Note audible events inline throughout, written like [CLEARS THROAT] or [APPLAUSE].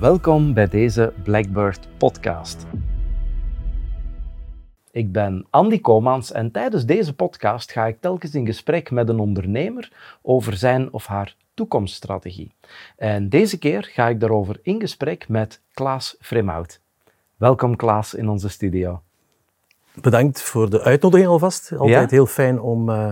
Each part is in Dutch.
Welkom bij deze Blackbird podcast. Ik ben Andy Komans en tijdens deze podcast ga ik telkens in gesprek met een ondernemer over zijn of haar toekomststrategie. En deze keer ga ik daarover in gesprek met Klaas Fremhout. Welkom Klaas in onze studio. Bedankt voor de uitnodiging alvast. Altijd heel fijn om, uh,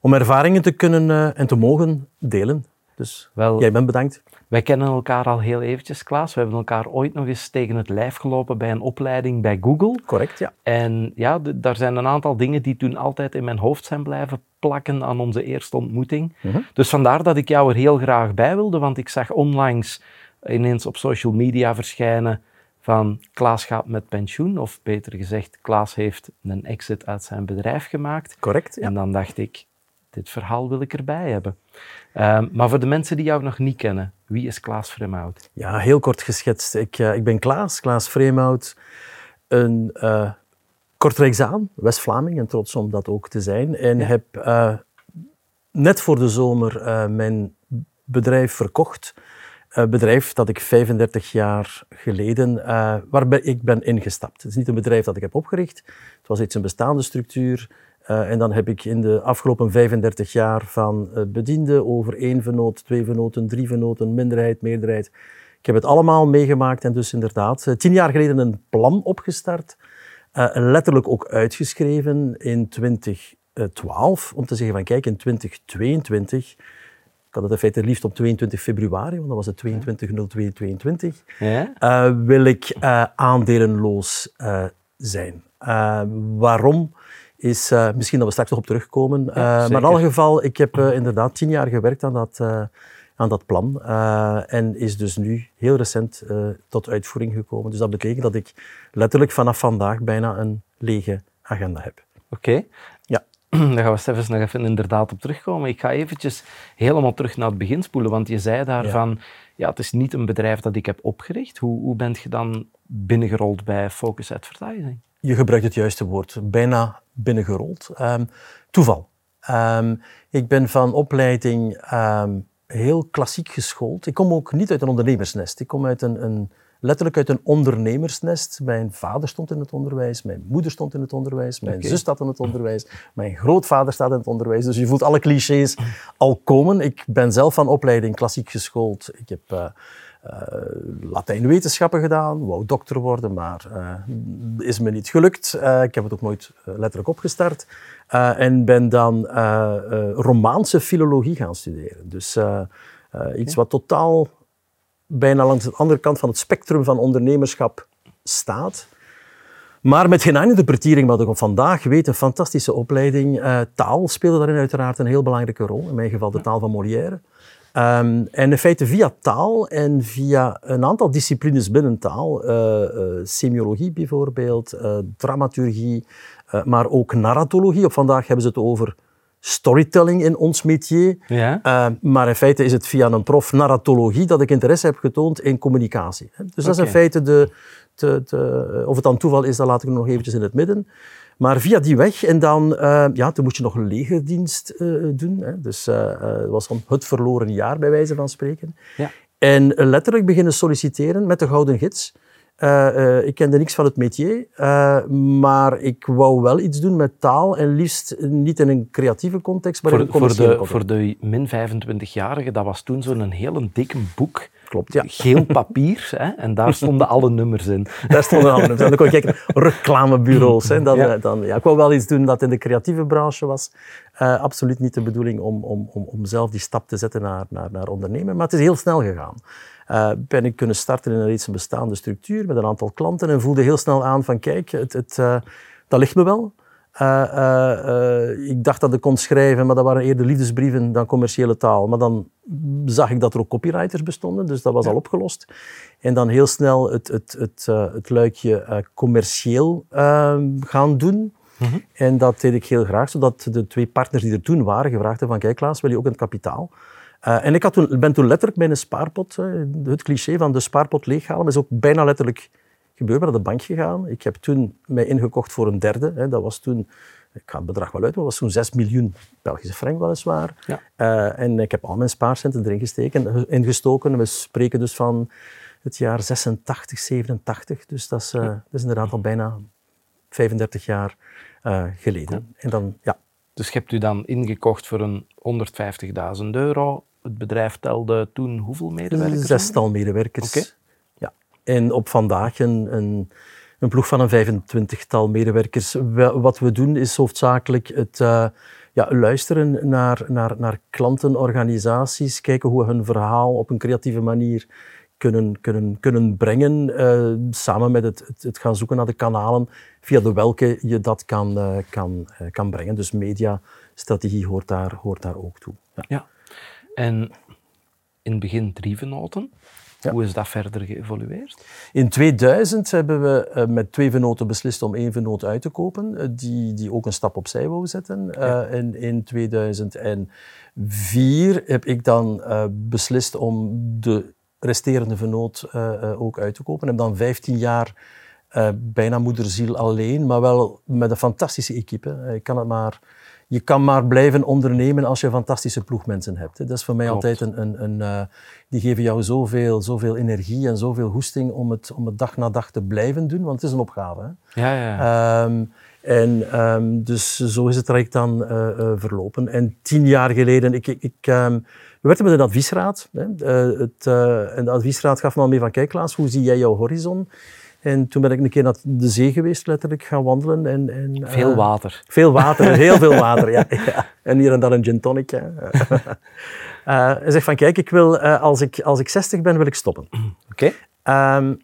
om ervaringen te kunnen uh, en te mogen delen. Dus Wel, jij bent bedankt. Wij kennen elkaar al heel eventjes, Klaas. We hebben elkaar ooit nog eens tegen het lijf gelopen bij een opleiding bij Google. Correct, ja. En ja, daar zijn een aantal dingen die toen altijd in mijn hoofd zijn blijven plakken aan onze eerste ontmoeting. Mhm. Dus vandaar dat ik jou er heel graag bij wilde, want ik zag onlangs ineens op social media verschijnen van Klaas gaat met pensioen, of beter gezegd, Klaas heeft een exit uit zijn bedrijf gemaakt. Correct, ja. En dan dacht ik, dit verhaal wil ik erbij hebben. Ehm, maar voor de mensen die jou nog niet kennen, wie is Klaas Vreemhout? Ja, heel kort geschetst. Ik, uh, ik ben Klaas, Klaas Vreemhout, een uh, Kortrijksaan, West-Vlaming en trots om dat ook te zijn. En heb uh, net voor de zomer mijn bedrijf verkocht. Een bedrijf dat ik 35 jaar geleden, waarbij ik ben ingestapt. Het is niet een bedrijf dat ik heb opgericht. Het was iets een bestaande structuur uh, en dan heb ik in de afgelopen 35 jaar van uh, bedienden over één vernoot, twee vernoten, drie vernoten, minderheid, meerderheid. Ik heb het allemaal meegemaakt en dus inderdaad uh, tien jaar geleden een plan opgestart. letterlijk ook uitgeschreven in 2012 om te zeggen van kijk in 2022 ik had het in feite liefst op 22 februari, want dan was het 22.02.22, ja? wil ik aandelenloos zijn. waarom? Is uh, misschien dat we straks nog op terugkomen. Uh, maar in alle geval, ik heb uh, inderdaad tien jaar gewerkt aan dat, aan dat plan. en is dus nu heel recent tot uitvoering gekomen. Dus dat betekent dat ik letterlijk vanaf vandaag bijna een lege agenda heb. Oké. Ja. [CLEARS THROAT] Daar gaan we Stefans nog even inderdaad op terugkomen. Ik ga eventjes helemaal terug naar het begin spoelen, want je zei daarvan, ja. ja, het is niet een bedrijf dat ik heb opgericht. Hoe, hoe bent je dan binnengerold bij Focus Advertising? Je gebruikt het juiste woord. Bijna binnengerold. Um, toeval. Um, ik ben van opleiding um, heel klassiek geschoold. Ik kom ook niet uit een ondernemersnest. Ik kom uit een, een, letterlijk uit een ondernemersnest. Mijn vader stond in het onderwijs, mijn moeder stond in het onderwijs, mijn okay. zus staat in het onderwijs, mijn grootvader staat in het onderwijs. Dus je voelt alle clichés al komen. Ik ben zelf van opleiding klassiek geschoold. Ik heb... Uh, uh, Latijnwetenschappen gedaan, wou dokter worden, maar uh, is me niet gelukt. Uh, ik heb het ook nooit letterlijk opgestart. en ben dan Romaanse filologie gaan studeren. Dus iets wat totaal bijna langs de andere kant van het spectrum van ondernemerschap staat. Maar met geen interpretering, wat ik vandaag weet, een fantastische opleiding. taal speelde daarin uiteraard een heel belangrijke rol. In mijn geval de taal van Molière. Um, en in feite via taal en via een aantal disciplines binnen taal, uh, uh, semiologie bijvoorbeeld, uh, dramaturgie, maar ook narratologie. Op vandaag hebben ze het over storytelling in ons métier. Ja. Ehm, maar in feite is het via een prof narratologie dat ik interesse heb getoond in communicatie. Dus okay. dat is in feite de, de, de, Of het dan toeval is, dat laat ik nog eventjes in het midden. Maar via die weg, en dan, uh, ja, toen moest je nog een legerdienst uh, doen. Hè. Dus uh, het was van het verloren jaar, bij wijze van spreken. Ja. En letterlijk beginnen solliciteren met de Gouden Gids. ik kende niks van het métier, maar ik wou wel iets doen met taal en liefst niet in een creatieve context, maar voor, in een commerciële voor de, context. Voor de min 25-jarigen, dat was toen zo'n heel dikke boek Klopt, ja. Geel papier, hè, en daar stonden alle nummers in. Daar stonden alle nummers in. Dan kon je kijken, reclamebureaus. Hè, dan, ja. Dan, ja, ik wou wel iets doen dat in de creatieve branche was. Uh, absoluut niet de bedoeling om, om, om, om zelf die stap te zetten naar, naar, naar ondernemen. Maar het is heel snel gegaan. Uh, ben ik kunnen starten in een reeds bestaande structuur met een aantal klanten en voelde heel snel aan van kijk, het, het, uh, dat ligt me wel. Uh, uh, ik dacht dat ik kon schrijven, maar dat waren eerder liefdesbrieven dan commerciële taal. Maar dan zag ik dat er ook copywriters bestonden, dus dat was al opgelost. En dan heel snel het, het, het, het luikje commercieel gaan doen. Mhm. En dat deed ik heel graag, zodat de twee partners die er toen waren gevraagd hebben van kijk Klaas, wil je ook een kapitaal? en ik had toen, ben toen letterlijk mijn spaarpot, het cliché van de spaarpot leeghalen, is ook bijna letterlijk gebeurd bij de bank gegaan. Ik heb toen mij ingekocht voor een derde. Hè. Dat was toen, ik ga het bedrag wel uit, maar dat was toen 6 miljoen Belgische frank weliswaar. Ja. Uh, en ik heb al mijn spaarcenten erin gesteken, ingestoken. We spreken dus van het jaar 86, 87. Dus dat is, dat is inderdaad al bijna 35 jaar geleden. En dan, ja. Dus je hebt u dan ingekocht voor een 150.000 euro. Het bedrijf telde toen hoeveel medewerkers? Zestal medewerkers. Ja. En op vandaag een, een, een ploeg van een 25-tal medewerkers. Wat we doen is hoofdzakelijk het uh, ja, luisteren naar, naar, naar klanten, organisaties, kijken hoe we hun verhaal op een creatieve manier kunnen, kunnen, kunnen brengen, uh, samen met het, het, gaan zoeken naar de kanalen via de welke je dat kan, uh, kan, kan brengen. Dus mediastrategie hoort daar, hoort daar ook toe. Ja. En in het begin drie Hoe is dat verder geëvolueerd? In 2000 hebben we uh, met twee venoten beslist om één venoot uit te kopen, uh, die, die ook een stap opzij wou zetten. Uh, en in 2004 heb ik dan beslist om de resterende venoot ook uit te kopen. Ik heb dan 15 jaar bijna moederziel alleen, maar wel met een fantastische equipe. Ik kan het maar je kan maar blijven ondernemen als je fantastische ploegmensen hebt. Dat is voor mij altijd een... een, een uh, die geven jou zoveel, zoveel energie en zoveel hoesting om het, om het dag na dag te blijven doen, want het is een opgave. Hè? Ja, ja. Um, en um, dus zo is het traject dan uh, uh, verlopen. En tien jaar geleden, ik, ik, ik um, we werkten met een adviesraad. Hè. Het, en de adviesraad gaf me al mee van, kijk Klaas, hoe zie jij jouw horizon? En toen ben ik een keer naar de zee geweest, letterlijk, gaan wandelen. En, en, veel uh, water. Veel water, heel veel [LAUGHS] water, ja, ja, En hier en daar een gin tonic. uh, [LAUGHS] hij zegt van, kijk, ik wil, uh, als, ik, als ik 60 ben, wil ik stoppen. Oké. Okay. Um,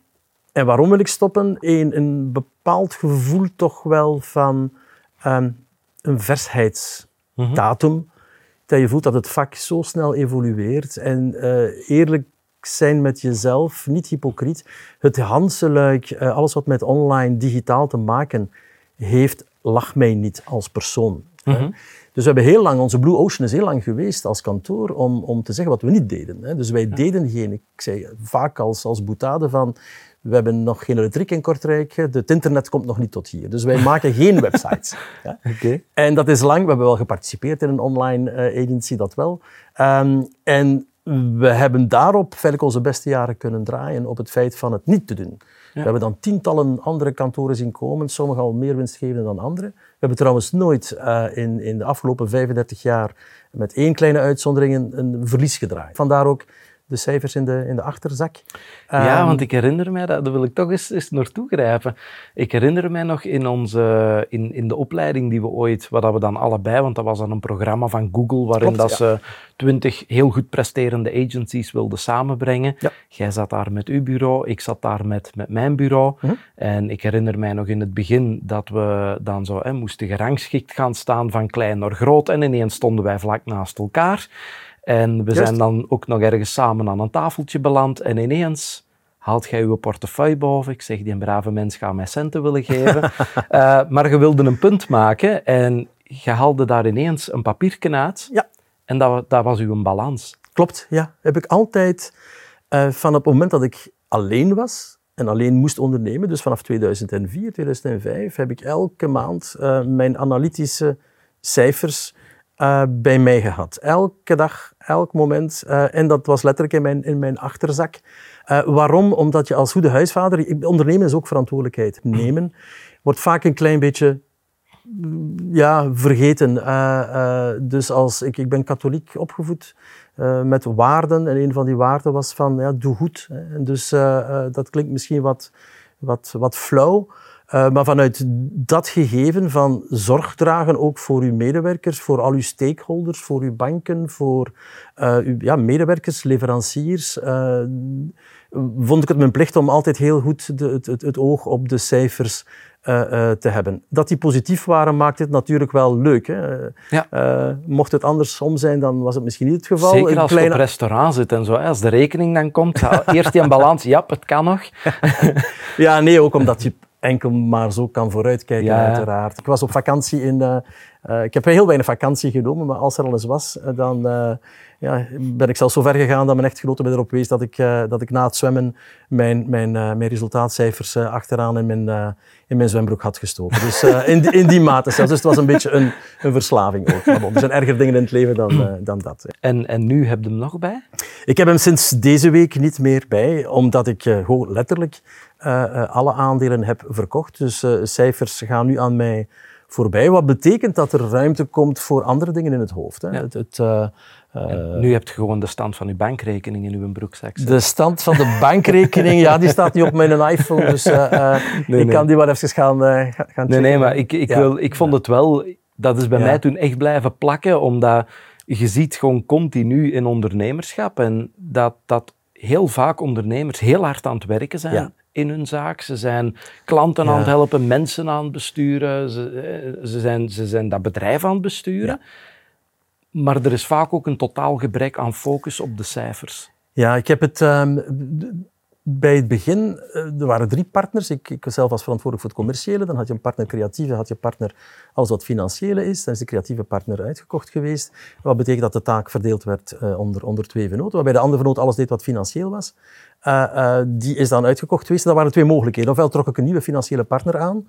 en waarom wil ik stoppen? Een, een bepaald gevoel toch wel van um, een versheidsdatum. Mm -hmm. Dat je voelt dat het vak zo snel evolueert. En eerlijk zijn met jezelf, niet hypocriet. Het Hanseluik, eh, alles wat met online, digitaal te maken heeft, lag mij niet als persoon. Mhm. Dus we hebben heel lang, onze Blue Ocean is heel lang geweest als kantoor om, om te zeggen wat we niet deden. Dus wij deden geen, ik zei vaak als, als boetade van, we hebben nog geen elektriek in Kortrijk, het internet komt nog niet tot hier. Dus wij maken geen [LAUGHS] websites. Ja? Okay. En dat is lang, we hebben wel geparticipeerd in een online uh, agency, dat wel. Um, en we hebben daarop verder onze beste jaren kunnen draaien op het feit van het niet te doen. We hebben dan tientallen andere kantoren zien komen, sommige al meer winstgevend dan andere. We hebben trouwens nooit uh, in, in de afgelopen 35 jaar met één kleine uitzondering een, een verlies gedraaid. Vandaar ook de cijfers in de, in de achterzak. Ja, um, want ik herinner mij, dat, daar wil ik toch eens, eens naartoe grijpen. Ik herinner mij nog in, onze, in, in de opleiding die we ooit, wat we dan allebei, want dat was dan een programma van Google, waarin Klopt, dat ja. ze twintig heel goed presterende agencies wilden samenbrengen. Ja. Jij zat daar met uw bureau, ik zat daar met, met mijn bureau. -huh. En ik herinner mij nog in het begin dat we dan zo hè, moesten gerangschikt gaan staan van klein naar groot en ineens stonden wij vlak naast elkaar. En we zijn dan ook nog ergens samen aan een tafeltje beland en ineens haalt jij je portefeuille boven. Ik zeg, die een brave mens gaat mij centen willen geven. uh, [LAUGHS] maar je wilde een punt maken en je haalde daar ineens een papiertje uit. Ja. En dat, dat was uw balans. Klopt, ja. Heb ik altijd, uh, van het moment dat ik alleen was en alleen moest ondernemen, dus vanaf 2004, 2005, heb ik elke maand uh, mijn analytische cijfers uh, bij mij gehad. Elke dag, elk moment. Uh, en dat was letterlijk in mijn, in mijn achterzak. Uh, waarom? Omdat je als goede huisvader, ondernemen is ook verantwoordelijkheid nemen, wordt vaak een klein beetje ja, vergeten. dus als, ik, ik ben katholiek opgevoed met waarden en een van die waarden was van ja, doe goed. En dus dat klinkt misschien wat, wat, wat flauw. Uh, maar vanuit dat gegeven van zorg dragen ook voor uw medewerkers, voor al uw stakeholders, voor uw banken, voor uh, uw ja, medewerkers, leveranciers, uh, vond ik het mijn plicht om altijd heel goed de, het, het, het, oog op de cijfers te hebben. Dat die positief waren, maakt het natuurlijk wel leuk. Hè? Ja. mocht het andersom zijn, dan was het misschien niet het geval. Zeker als kleine... je op restaurant zit en zo. Als de rekening dan komt, eerst die balans, [LAUGHS] ja, het kan nog. ja, nee, ook omdat je enkel maar zo kan vooruitkijken, ja. uiteraard. Ik was op vakantie in, uh, Uh, ik heb heel weinig vakantie genomen, maar als er al eens was, dan ja, ben ik zelfs zo ver gegaan dat mijn echtgenote me erop wees dat ik, dat ik na het zwemmen mijn, mijn, mijn resultaatcijfers achteraan in mijn, in mijn zwembroek had gestoken. Dus in, die, in die mate zelfs. Dus het was een beetje een, een verslaving ook. Maar bon, er zijn erger dingen in het leven dan, dan dat. En, en nu heb je hem nog bij? Ik heb hem sinds deze week niet meer bij, omdat ik gewoon letterlijk alle aandelen heb verkocht. Dus uh, cijfers gaan nu aan mij voorbij. Wat betekent dat er ruimte komt voor andere dingen in het hoofd. Hè? Het, het, nu heb je gewoon de stand van je bankrekening in uw broekzak. De stand van de bankrekening, ja, die staat niet op mijn iPhone. Dus nee, ik kan die wel even gaan, gaan checken. Nee, nee, maar ik, ik, wil, ik vond het wel... Dat is bij mij toen echt blijven plakken, omdat je ziet gewoon continu in ondernemerschap en dat, dat heel vaak ondernemers heel hard aan het werken zijn in hun zaak. Ze zijn klanten aan het helpen, mensen aan het besturen. Ze, eh, ze, zijn, ze zijn dat bedrijf aan het besturen. Maar er is vaak ook een totaal gebrek aan focus op de cijfers. Ja, ik heb het um, bij het begin, eh, er waren drie partners. Ik, ik zelf was verantwoordelijk voor het commerciële. Dan had je een partner creatieve, had je partner alles wat financiële is. Dan is de creatieve partner uitgekocht geweest. Wat betekent dat de taak verdeeld werd uh, onder, onder twee venoten. Waarbij de andere venoot alles deed wat financieel was. Uh, die is dan uitgekocht geweest. Dat waren twee mogelijkheden. Ofwel trok ik een nieuwe financiële partner aan.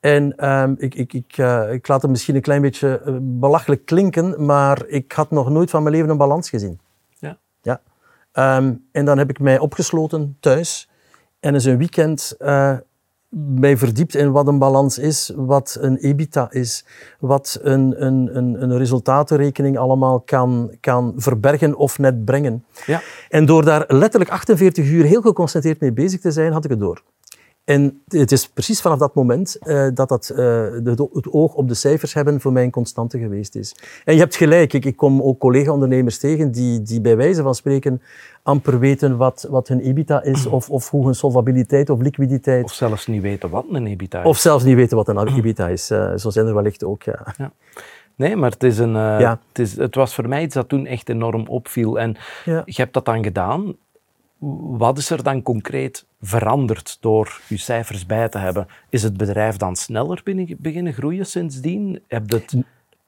En um, ik, ik, ik, ik laat het misschien een klein beetje belachelijk klinken, maar ik had nog nooit van mijn leven een balans gezien. Um, en dan heb ik mij opgesloten thuis en eens een weekend uh, mij verdiept in wat een balans is, wat een EBITDA is, wat een, een, een, een resultatenrekening allemaal kan, kan verbergen of net brengen. Ja. En door daar letterlijk 48 uur heel geconcentreerd mee bezig te zijn, had ik het door. En het is precies vanaf dat moment uh, dat, dat uh, de, het oog op de cijfers hebben voor mij een constante geweest is. En je hebt gelijk, ik, ik kom ook collega-ondernemers tegen die, die bij wijze van spreken amper weten wat, wat hun EBITDA is of, of hoe hun solvabiliteit of liquiditeit... Of zelfs niet weten wat een EBITDA is. Of zelfs niet weten wat een EBITDA is. Uh, zo zijn er wellicht ook, ja. ja. Nee, maar het, is een, ja. het, is, het was voor mij iets dat toen echt enorm opviel. En ja. je hebt dat dan gedaan wat is er dan concreet veranderd door uw cijfers bij te hebben? Is het bedrijf dan sneller beginnen groeien sindsdien? Heb het,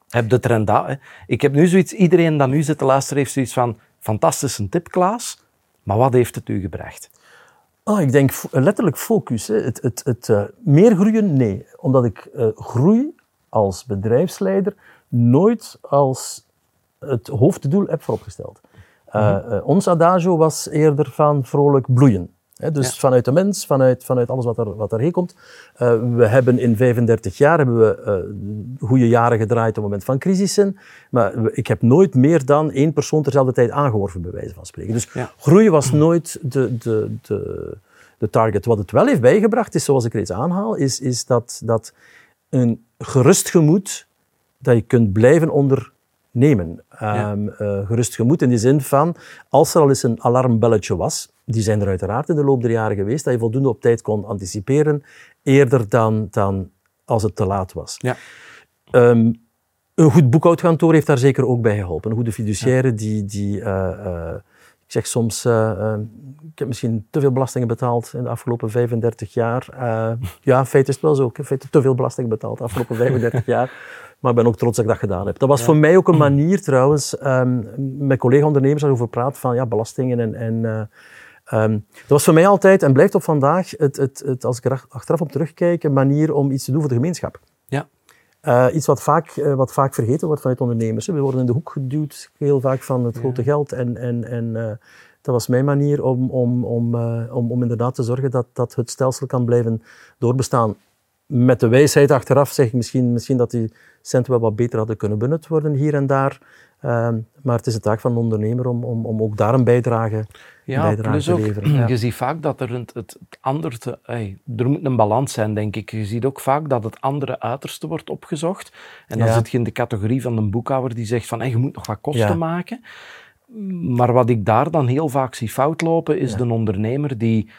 heb het Ik heb nu zoiets, iedereen dat nu zit te luisteren heeft zoiets van, fantastische tip Klaas, maar wat heeft het u gebracht? Oh, ik denk letterlijk focus. Hè. Het, het, het uh, meer groeien, nee. Omdat ik uh, groei als bedrijfsleider nooit als het hoofddoel heb vooropgesteld. Uh, ons adagio was eerder van vrolijk bloeien. dus vanuit de mens, vanuit, vanuit alles wat, er, wat erheen komt. Uh, we hebben in 35 jaar hebben we uh, goede jaren gedraaid op het moment van crisissen. Maar ik heb nooit meer dan één persoon terzelfde tijd aangeworven, bij wijze van spreken. Dus ja. groei was nooit de, de, de, de target. Wat het wel heeft bijgebracht, is zoals ik reeds aanhaal, is, is dat, dat een gerust gemoed, dat je kunt blijven onder nemen. Ja. Um, uh, gerust gemoed in de zin van, als er al eens een alarmbelletje was, die zijn er uiteraard in de loop der jaren geweest, dat je voldoende op tijd kon anticiperen, eerder dan, dan als het te laat was. Ja. Um, een goed boekhoudkantoor heeft daar zeker ook bij geholpen. Een goede fiduciaire ja. die, die uh, uh, ik zeg soms, uh, ik heb misschien te veel belastingen betaald in de afgelopen 35 jaar. [LAUGHS] ja, in feite is het wel zo. Ik heb te veel belastingen betaald de afgelopen 35 jaar. Maar ik ben ook trots dat ik dat gedaan heb. Dat was voor mij ook een manier trouwens, um, met collega-ondernemers over praat van ja, belastingen en... en uh, um, dat was voor mij altijd, en blijft op vandaag, het, het, het, als ik er achteraf op terugkijk, een manier om iets te doen voor de gemeenschap. Ja. Uh, iets wat vaak, uh, wat vaak vergeten wordt vanuit ondernemers. We worden in de hoek geduwd, heel vaak van het grote geld. En, en, en uh, dat was mijn manier om, om, om, om, om inderdaad te zorgen dat, dat het stelsel kan blijven doorbestaan. Met de wijsheid achteraf zeg ik misschien, misschien dat die centen wel wat beter hadden kunnen benut worden hier en daar. Ehm, maar het is de taak van een ondernemer om, om, om ook daar een bijdrage, ja, bijdrage te leveren. Ja. [CLEARS THROAT] Je ziet vaak dat er het, het andere... Te, hey, er moet een balans zijn, denk ik. Je ziet ook vaak dat het andere uiterste wordt opgezocht. En dan zit je in de categorie van een boekhouder die zegt van hey, je moet nog wat kosten maken. Maar wat ik daar dan heel vaak zie fout lopen, is de ondernemer die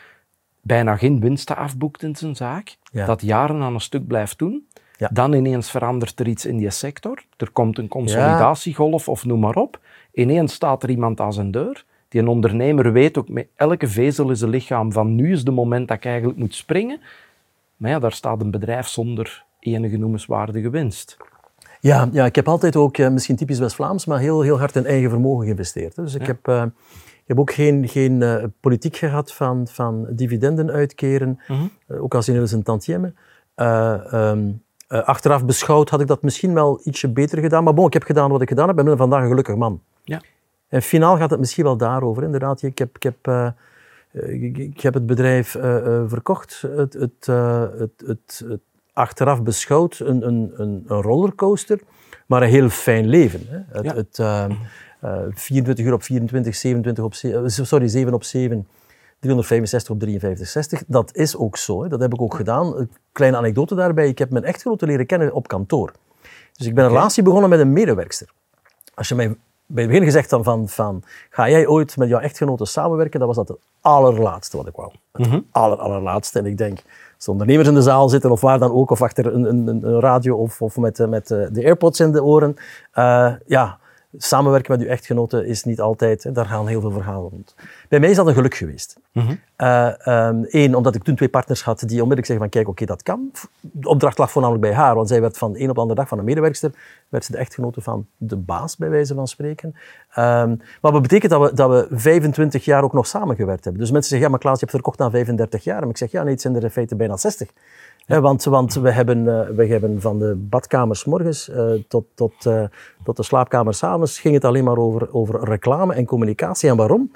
bijna geen winsten afboekt in zijn zaak, dat jaren aan een stuk blijft doen dan ineens verandert er iets in die sector. Er komt een consolidatiegolf of noem maar op. Ineens staat er iemand aan zijn deur. Die een ondernemer weet ook, met elke vezel is een lichaam van nu is het moment dat ik eigenlijk moet springen. Maar ja, daar staat een bedrijf zonder enige noemenswaardige winst. Ja, ja, ik heb altijd ook, eh, misschien typisch West-Vlaams, maar heel, heel hard in eigen vermogen geïnvesteerd. Dus ik heb, uh, ik heb ook geen, geen uh, politiek gehad van, van dividenden uitkeren, mm -hmm. ook als in een tantième. Um, achteraf beschouwd had ik dat misschien wel ietsje beter gedaan, maar bon, ik heb gedaan wat ik gedaan heb en ben vandaag een gelukkig man. Ja. En finaal gaat het misschien wel daarover. Inderdaad, ik heb, ik heb, ik, ik, heb het bedrijf verkocht, het, het, het, het, het achteraf beschouwd een, een, een, rollercoaster, maar een heel fijn leven. Hè. Het, het uh, 24 uur op 24, 27 op 7, sorry, 7 op 7, 365 op 53, 60. Dat is ook zo. Hè. Dat heb ik ook gedaan. Een kleine anekdote daarbij. Ik heb mijn echtgenote leren kennen op kantoor. Dus ik ben een relatie begonnen met een medewerkster. Als je mij bij het begin gezegd dan van, van, ga jij ooit met jouw echtgenote samenwerken, dat was dat het allerlaatste wat ik wou. Het mm aller, allerlaatste. En ik denk, als ondernemers in de zaal zitten of waar dan ook, of achter een, een, een radio of, of met, met de AirPods in de oren, uh, ja, samenwerken met uw echtgenoten is niet altijd, daar gaan heel veel verhalen rond. Bij mij is dat een geluk geweest. Eén, mm -hmm. uh, um, omdat ik toen twee partners had die onmiddellijk zeggen van kijk, oké, okay, dat kan. De opdracht lag voornamelijk bij haar, want zij werd van de een op de andere dag van een medewerkster, werd ze de echtgenote van de baas, bij wijze van spreken. Um, maar dat betekent dat we, dat we 25 jaar ook nog samengewerkt hebben. Dus mensen zeggen, ja, maar Klaas, je hebt verkocht na 35 jaar. En ik zeg, ja, nee, het zijn er in feite bijna 60. Ja. want, want we, hebben, uh, we hebben van de badkamers morgens uh, tot, tot, tot de slaapkamer s'avonds ging het alleen maar over, over reclame en communicatie. En waarom?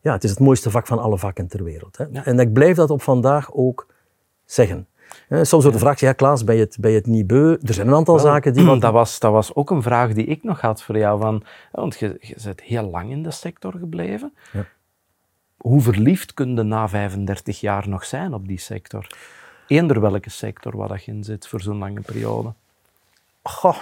Ja, het is het mooiste vak van alle vakken ter wereld. Hè. Ja. En ik blijf dat op vandaag ook zeggen. Soms wordt de vraag, ja Klaas, ben je het, ben je het niet beu? Er zijn een aantal Wel, zaken die... [CLEARS THROAT] Dat was, dat was ook een vraag die ik nog had voor jou. Van, want je, je bent heel lang in de sector gebleven. Ja. Hoe verliefd kun je na 35 jaar nog zijn op die sector? Eender welke sector waar dat je in zit voor zo'n lange periode? Goh,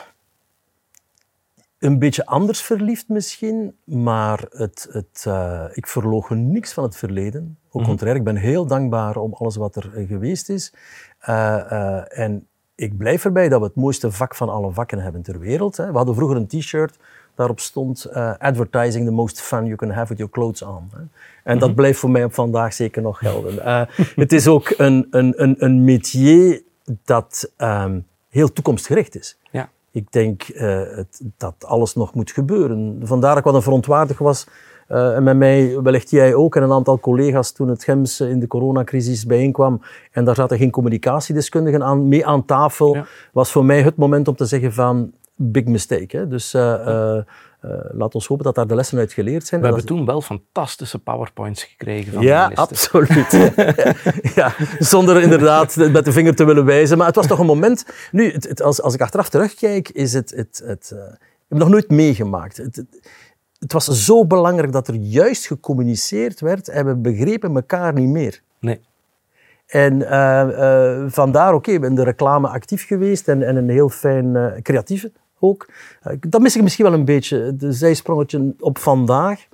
een beetje anders verliefd misschien, maar het, het, uh, ik verlogen niks van het verleden. Ook mm contraire, ik ben heel dankbaar om alles wat er geweest is. Uh, uh, en ik blijf erbij dat we het mooiste vak van alle vakken hebben ter wereld. Hè. We hadden vroeger een t-shirt, daarop stond advertising the most fun you can have with your clothes on. Hè. En dat mhm. blijft voor mij op vandaag zeker nog gelden. Uh, [LAUGHS] het is ook een, een, een, een métier dat um, heel toekomstgericht is. Ja. Ik denk uh, het, dat alles nog moet gebeuren. Vandaar dat ik wat een verontwaardig was. Uh, en met mij, wellicht jij ook, en een aantal collega's toen het GEMS in de coronacrisis bijeenkwam. En daar zaten geen communicatiedeskundigen aan, mee aan tafel. Ja. Was voor mij het moment om te zeggen van, big mistake. Hè? Dus uh, uh, laat ons hopen dat daar de lessen uit geleerd zijn. We hebben toen wel fantastische powerpoints gekregen van ja, de absoluut. [LAUGHS] ja, zonder inderdaad met de vinger te willen wijzen. Maar het was toch een moment... Nu, het, het, als, als ik achteraf terugkijk, is het... het, het ik heb nog nooit meegemaakt. Het, het, was zo belangrijk dat er juist gecommuniceerd werd en we begrepen elkaar niet meer. Nee. En uh, vandaar, oké, okay, ik ben de reclame actief geweest en, en een heel fijn creatieve ook. Eh, dat mis ik misschien wel een beetje. De zijsprongetje op vandaag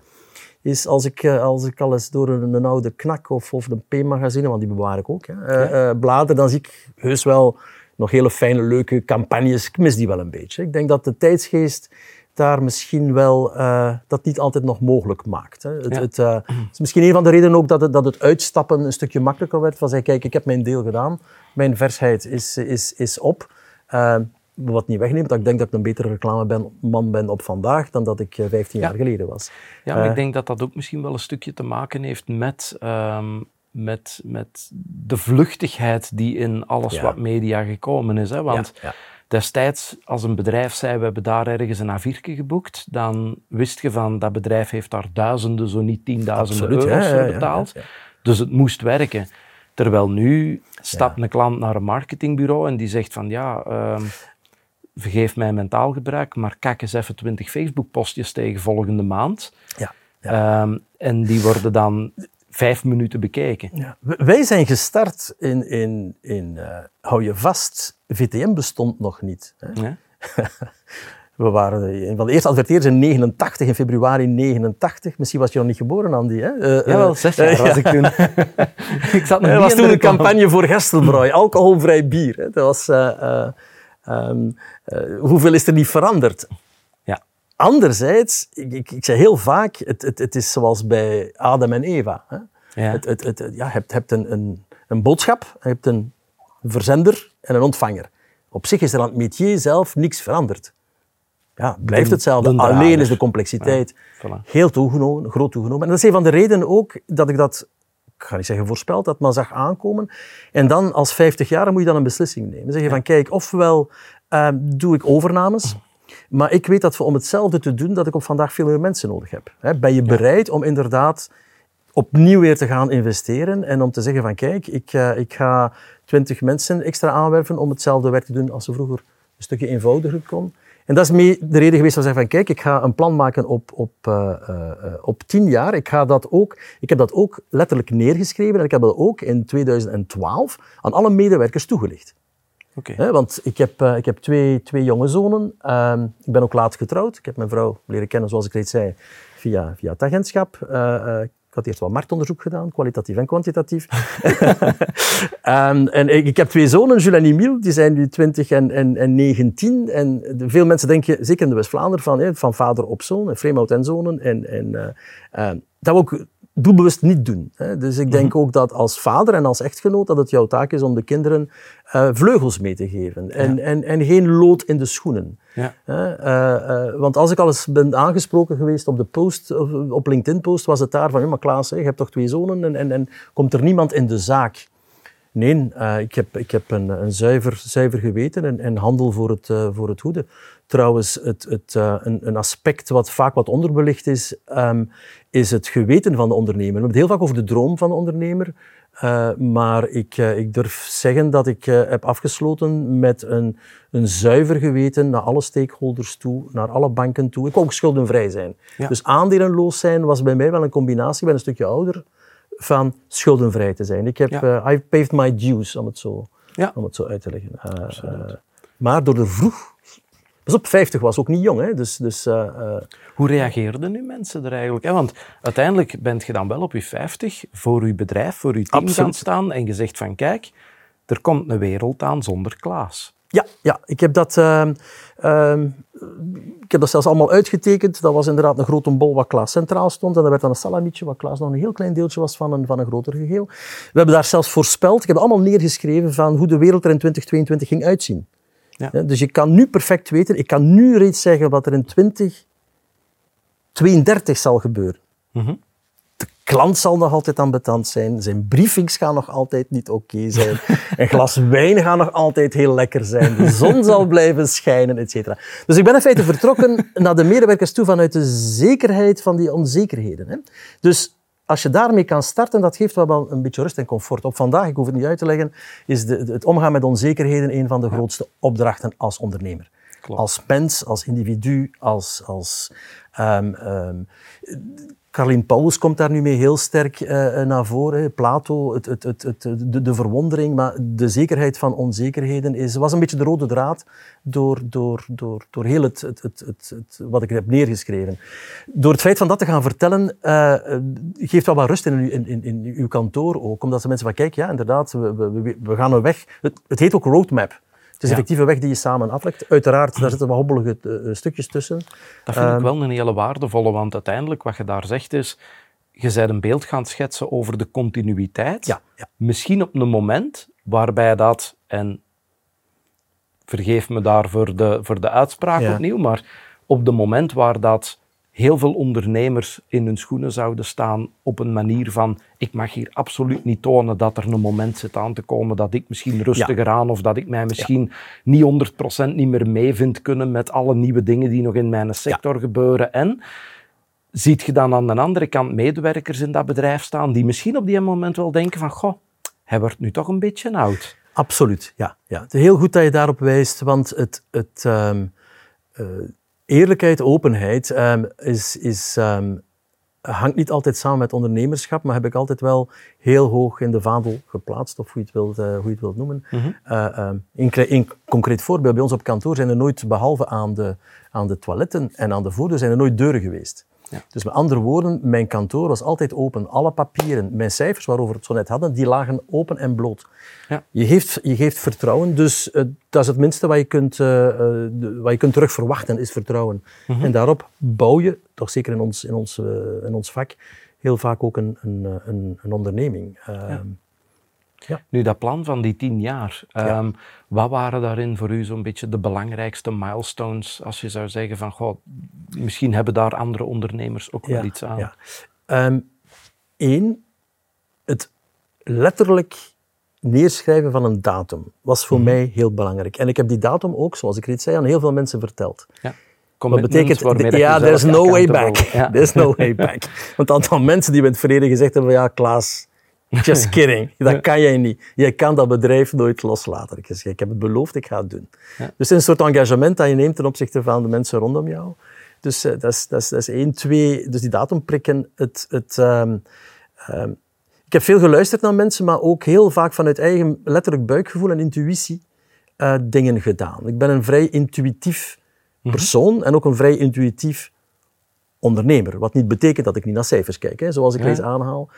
is als ik, eh, als ik al eens door een, een oude knak of, of een P-magazine, want die bewaar ik ook, hè, uh, blader, dan zie ik heus wel nog hele fijne, leuke campagnes. Ik mis die wel een beetje. Ik denk dat de tijdsgeest daar misschien wel uh, dat niet altijd nog mogelijk maakt. Hè. Het, ja. het uh, is misschien een van de redenen ook dat het, dat het uitstappen een stukje makkelijker werd. Van zeggen, kijk, ik heb mijn deel gedaan. Mijn versheid is, is, is op. Uh, wat niet wegneemt dat ik denk dat ik een betere reclameman ben op vandaag dan dat ik 15 eh, jaar geleden was. Ja, maar ik eh, denk dat dat ook misschien wel een stukje te maken heeft met, um, met, met de vluchtigheid die in alles ja. wat media gekomen is. Hè? Want ja, destijds, als een bedrijf zei, we hebben daar ergens een A4 geboekt, dan wist je van, dat bedrijf heeft daar duizenden, zo niet tienduizenden euro's voor betaald. Dus het moest werken. Terwijl nu stapt een klant naar een marketingbureau en die zegt van ja, um, vergeef mijn mentaal gebruik, maar kijk eens even 20 Facebook-postjes tegen volgende maand. Ja, ja. Um, en die worden dan vijf minuten bekeken. Ja. Wij zijn gestart in, in, in uh, hou je vast, VTM bestond nog niet. Hè? Ja. [LAUGHS] We waren van de eerste adverteerders in 89, in februari 89. Misschien was je nog niet geboren, Andy. Hè? Uh, ja, wel zes jaar was ik toen. [LAUGHS] ik zat nog Er was toen een campagne voor Gestelbrooi, alcoholvrij bier. Hè? Dat was... Uh, Um, uh, hoeveel is er niet veranderd? Ja. Anderzijds, ik, ik, ik zeg heel vaak, het, het, het, is zoals bij Adam en Eva. Hè? Ja. Het, het, het, ja, je hebt, hebt een, een, een boodschap, je hebt een verzender en een ontvanger. Op zich is er aan het métier zelf niks veranderd. Ja, het blijft De- hetzelfde. Alleen is de complexiteit Voilà. heel toegenomen, groot toegenomen. En dat is een van de redenen ook dat ik dat, ik ga niet zeggen voorspeld had, maar zag aankomen. En dan als 50 jaar moet je dan een beslissing nemen. Zeg je van, kijk, ofwel eh, doe ik overnames, maar ik weet dat voor- om hetzelfde te doen, dat ik op vandaag veel meer mensen nodig heb. Ben je bereid om inderdaad opnieuw weer te gaan investeren en om te zeggen van, kijk, ik, eh, ik ga 20 mensen extra aanwerven om hetzelfde werk te doen als ze vroeger een stukje eenvoudiger kon. En dat is de reden geweest van zeggen van kijk, ik ga een plan maken op, op, eh, eh, eh, op tien jaar. Ik, ga dat ook, ik heb dat ook letterlijk neergeschreven en ik heb dat ook in 2012 aan alle medewerkers toegelicht. Oké. Hè, want ik heb, ik heb twee, twee jonge zonen. Ehm, ik ben ook laat getrouwd. Ik heb mijn vrouw leren kennen, zoals ik reeds zei, via, via het agentschap. Had eerst wat marktonderzoek gedaan, kwalitatief en kwantitatief. [LAUGHS] Ehm, en ik, heb twee zonen, Jules en Emile, die zijn nu 20 en, en, en 19. En veel mensen denken, zeker in de West-Vlaanderen, van, van vader op zoon, Vreemhout en zonen. En, en, eh, eh, dat ook doelbewust niet doen. Hè. Dus ik denk ook dat als vader en als echtgenoot dat het jouw taak is om de kinderen eh, vleugels mee te geven. En, en, en geen lood in de schoenen. Ja. Eh, eh, want als ik al eens ben aangesproken geweest op de post, op LinkedIn-post, was het daar van, ja, maar Klaas, hè, je hebt toch twee zonen en, en, en komt er niemand in de zaak? Nee, ik heb, ik heb een, een zuiver, zuiver geweten en, en handel voor het, voor het goede. Trouwens, het, het, een, een aspect wat vaak wat onderbelicht is, ehm, is het geweten van de ondernemer. We hebben het heel vaak over de droom van de ondernemer. eh, maar ik, eh, ik durf zeggen dat ik eh, heb afgesloten met een, een zuiver geweten naar alle stakeholders toe, naar alle banken toe. Ik wou ook schuldenvrij zijn. Ja. Dus aandelenloos zijn was bij mij wel een combinatie. Ik ben een stukje ouder van schuldenvrij te zijn. Ik heb, Ja. eh, I paved my dues, om het zo, Ja. om het zo uit te leggen. Maar door de vroeg... Pas op, 50 was ook niet jong, hè? Dus, dus eh, eh, Hoe reageerden nu mensen er eigenlijk? Hè? Want uiteindelijk bent je dan wel op je 50 voor je bedrijf, voor je team gaan staan en je zegt van kijk, er komt een wereld aan zonder Klaas. Ja, ja, ik heb dat, ehm, ehm, ik heb dat zelfs allemaal uitgetekend. Dat was inderdaad een grote bol wat Klaas centraal stond. En dat werd dan een salamietje, wat Klaas nog een heel klein deeltje was van een, van een groter geheel. We hebben daar zelfs voorspeld, ik heb allemaal neergeschreven van hoe de wereld er in 2022 ging uitzien. Ja. Dus je kan nu perfect weten, ik kan nu reeds zeggen wat er in 2032 zal gebeuren. Mhm. De klant zal nog altijd ambetant zijn. Zijn briefings gaan nog altijd niet oké zijn. [LAUGHS] Een glas wijn gaat nog altijd heel lekker zijn. De zon zal blijven schijnen, et cetera. Dus ik ben in feite vertrokken [LAUGHS] naar de medewerkers toe vanuit de zekerheid van die onzekerheden. Hè. Dus als je daarmee kan starten, dat geeft wel een beetje rust en comfort. Op vandaag, ik hoef het niet uit te leggen, is de, het omgaan met onzekerheden een van de grootste opdrachten als ondernemer. Klopt. Als mens, als individu, als... als ehm, ehm, Carlien Paulus komt daar nu mee heel sterk eh, naar voren. hè. Plato, het, het, het, de, de verwondering, maar de zekerheid van onzekerheden is, was een beetje de rode draad door, door, door, door heel het, wat ik heb neergeschreven. Door het feit van dat te gaan vertellen, eh, eh, geeft wel wat rust in, in, in, uw kantoor ook. Omdat de mensen van, kijk, ja, inderdaad, we, we, we- we gaan een weg. Het, het heet ook roadmap. Het is Ja. effectief een weg die je samen aflegt. Uiteraard, daar zitten wat hobbelige eh, stukjes tussen. Dat vind Ehm. ik wel een hele waardevolle, want uiteindelijk wat je daar zegt is, je bent een beeld gaan schetsen over de continuïteit. Ja, ja. Misschien op een moment waarbij dat, en vergeef me daar voor de, voor de uitspraak Ja. opnieuw, maar op het moment waar dat heel veel ondernemers in hun schoenen zouden staan op een manier van ik mag hier absoluut niet tonen dat er een moment zit aan te komen dat ik misschien rustiger aan of dat ik mij misschien niet 100% niet meer mee vind kunnen met alle nieuwe dingen die nog in mijn sector gebeuren. En ziet je dan aan de andere kant medewerkers in dat bedrijf staan die misschien op die moment wel denken van goh, hij wordt nu toch een beetje oud. Absoluut, ja. ja. Het is heel goed dat je daarop wijst, want het, het, ehm, eh, eerlijkheid, openheid ehm, is, is, ehm, hangt niet altijd samen met ondernemerschap, maar heb ik altijd wel heel hoog in de vaandel geplaatst, of hoe je het wilt, eh, hoe je het wilt noemen. Eh, ehm, een, kle- een concreet voorbeeld, bij ons op kantoor zijn er nooit, behalve aan de, aan de toiletten en aan de voordeur, zijn er nooit deuren geweest. Ja. Dus met andere woorden, mijn kantoor was altijd open. Alle papieren, mijn cijfers waarover we het zo net hadden, die lagen open en bloot. Ja. Je, geeft, je geeft vertrouwen, dus eh, dat is het minste wat je kunt, de- wat je kunt terug verwachten, is vertrouwen. En daarop bouw je, toch zeker in ons, in ons, in ons vak, heel vaak ook een, een, een, een onderneming. Ehm, Ja. Nu, dat plan van die tien jaar, ehm, wat waren daarin voor u zo'n beetje de belangrijkste milestones, als je zou zeggen van, goh, misschien hebben daar andere ondernemers ook wel iets aan? Ja. Eén, ehm, het letterlijk neerschrijven van een datum was voor mhm. mij heel belangrijk. En ik heb die datum ook, zoals ik reeds zei, aan heel veel mensen verteld. Ja. Wat betekent, ja, there's no way back. Ja. There's no way back. [LAUGHS] Want het aantal mensen die in het verleden gezegd hebben, ja, Klaas, [LAUGHS] just kidding. Dat kan jij niet. Je kan dat bedrijf nooit loslaten. Ik, zeg, ik heb het beloofd, ik ga het doen. Ja. Dus het is een soort engagement dat je neemt ten opzichte van de mensen rondom jou. Dus uh, dat, is, dat, is, dat is één. Twee, dus die datum prikken. Het, het, um, um, ik heb veel geluisterd naar mensen, maar ook heel vaak vanuit eigen letterlijk buikgevoel en intuïtie uh, dingen gedaan. Ik ben een vrij intuïtief mhm. persoon en ook een vrij intuïtief ondernemer. Wat niet betekent dat ik niet naar cijfers kijk, hè, zoals ik ja. aanhaal.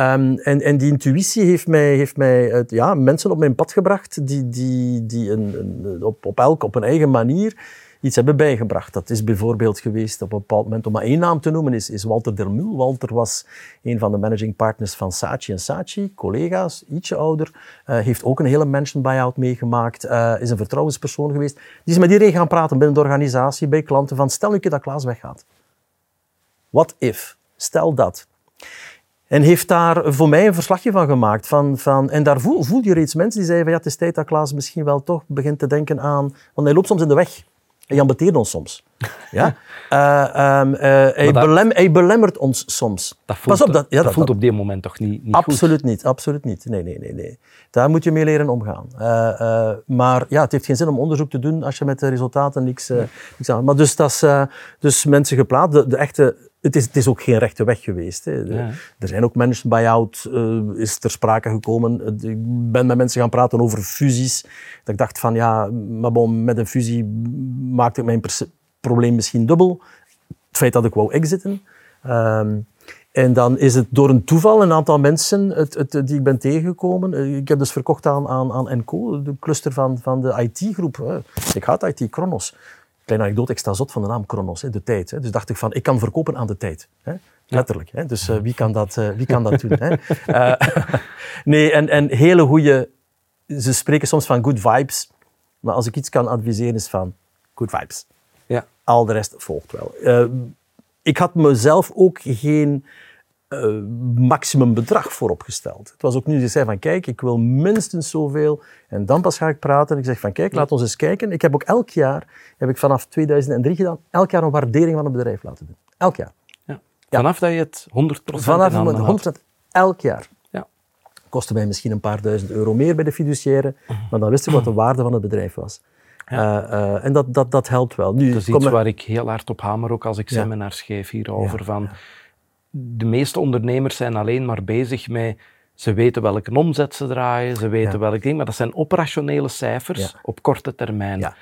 Um, en, en die intuïtie heeft mij, heeft mij uh, ja, mensen op mijn pad gebracht die, die, die een, een, op, op elk op een eigen manier iets hebben bijgebracht. Dat is bijvoorbeeld geweest op een bepaald moment, om maar één naam te noemen, is, is Walter Dermul. Walter was een van de managing partners van Saatchi en Saatchi, collega's, ietsje ouder. Uh, heeft ook een hele mansion buyout meegemaakt. Uh, is een vertrouwenspersoon geweest. Die is met iedereen gaan praten binnen de organisatie, bij klanten, van stel nu dat Klaas weggaat. What if? Stel dat. En heeft daar voor mij een verslagje van gemaakt. Van, van, en daar voel, voel je reeds mensen die zeiden van ja, het is tijd dat Klaas misschien wel toch begint te denken aan... Want hij loopt soms in de weg. Jan beteert ons soms. [LAUGHS] Ja? Uh, um, uh, hij, belem, hij, belemmert ons soms. Dat voelt, Pas op, dat, ja, dat, voelt op dit moment toch niet, niet absoluut goed? niet, absoluut niet. Nee, nee, nee, nee. Daar moet je mee leren omgaan. Uh, maar ja, het heeft geen zin om onderzoek te doen als je met de resultaten niks aan... Maar dus, dat is, dus mensen geplaatst, de, de echte het is, het is ook geen rechte weg geweest. Hè. Er zijn ook mensen buy-out, uh, is ter sprake gekomen. Ik ben met mensen gaan praten over fusies. Dat ik dacht van ja, maar bon, met een fusie maakt het mijn probleem misschien dubbel. Het feit dat ik wou exiten. Um, en dan is het door een toeval een aantal mensen het, het, die ik ben tegengekomen. Eh, ik heb dus verkocht aan, aan, aan Enco, de cluster van, van de IT-groep. Ik had IT, Kronos kleine anekdote, ik sta zot van de naam Kronos, de tijd. Hè. Dus dacht ik van, ik kan verkopen aan de tijd. Hè. Letterlijk. Hè. Dus uh, wie, kan dat, uh, wie kan dat doen? Hè. Uh, [LAUGHS] [LAUGHS] nee, en, en hele goede... Ze spreken soms van good vibes. Maar als ik iets kan adviseren is van good vibes. Ja. Al de rest volgt wel. ik had mezelf ook geen uh, maximum bedrag vooropgesteld. Het was ook nu, ze zei van kijk, ik wil minstens zoveel en dan pas ga ik praten. Ik zeg van kijk, laat ons eens kijken. Ik heb ook elk jaar, heb ik vanaf 2003 gedaan, elk jaar een waardering van het bedrijf laten doen. Elk jaar. Ja. Vanaf dat je het 100% Vanaf 100% elk jaar. Ja. Kostte mij misschien een paar duizend euro meer bij de fiduciaire, maar dan wist ik wat de waarde van het bedrijf was. Ja. Uh, uh, en dat, dat, dat helpt wel. Nu, dat is iets waar ik heel hard op hamer, ook als ik seminars geef hierover. Van, de meeste ondernemers zijn alleen maar bezig met ze weten welke omzet ze draaien, ze weten ja. welk ding, maar dat zijn operationele cijfers op korte termijn.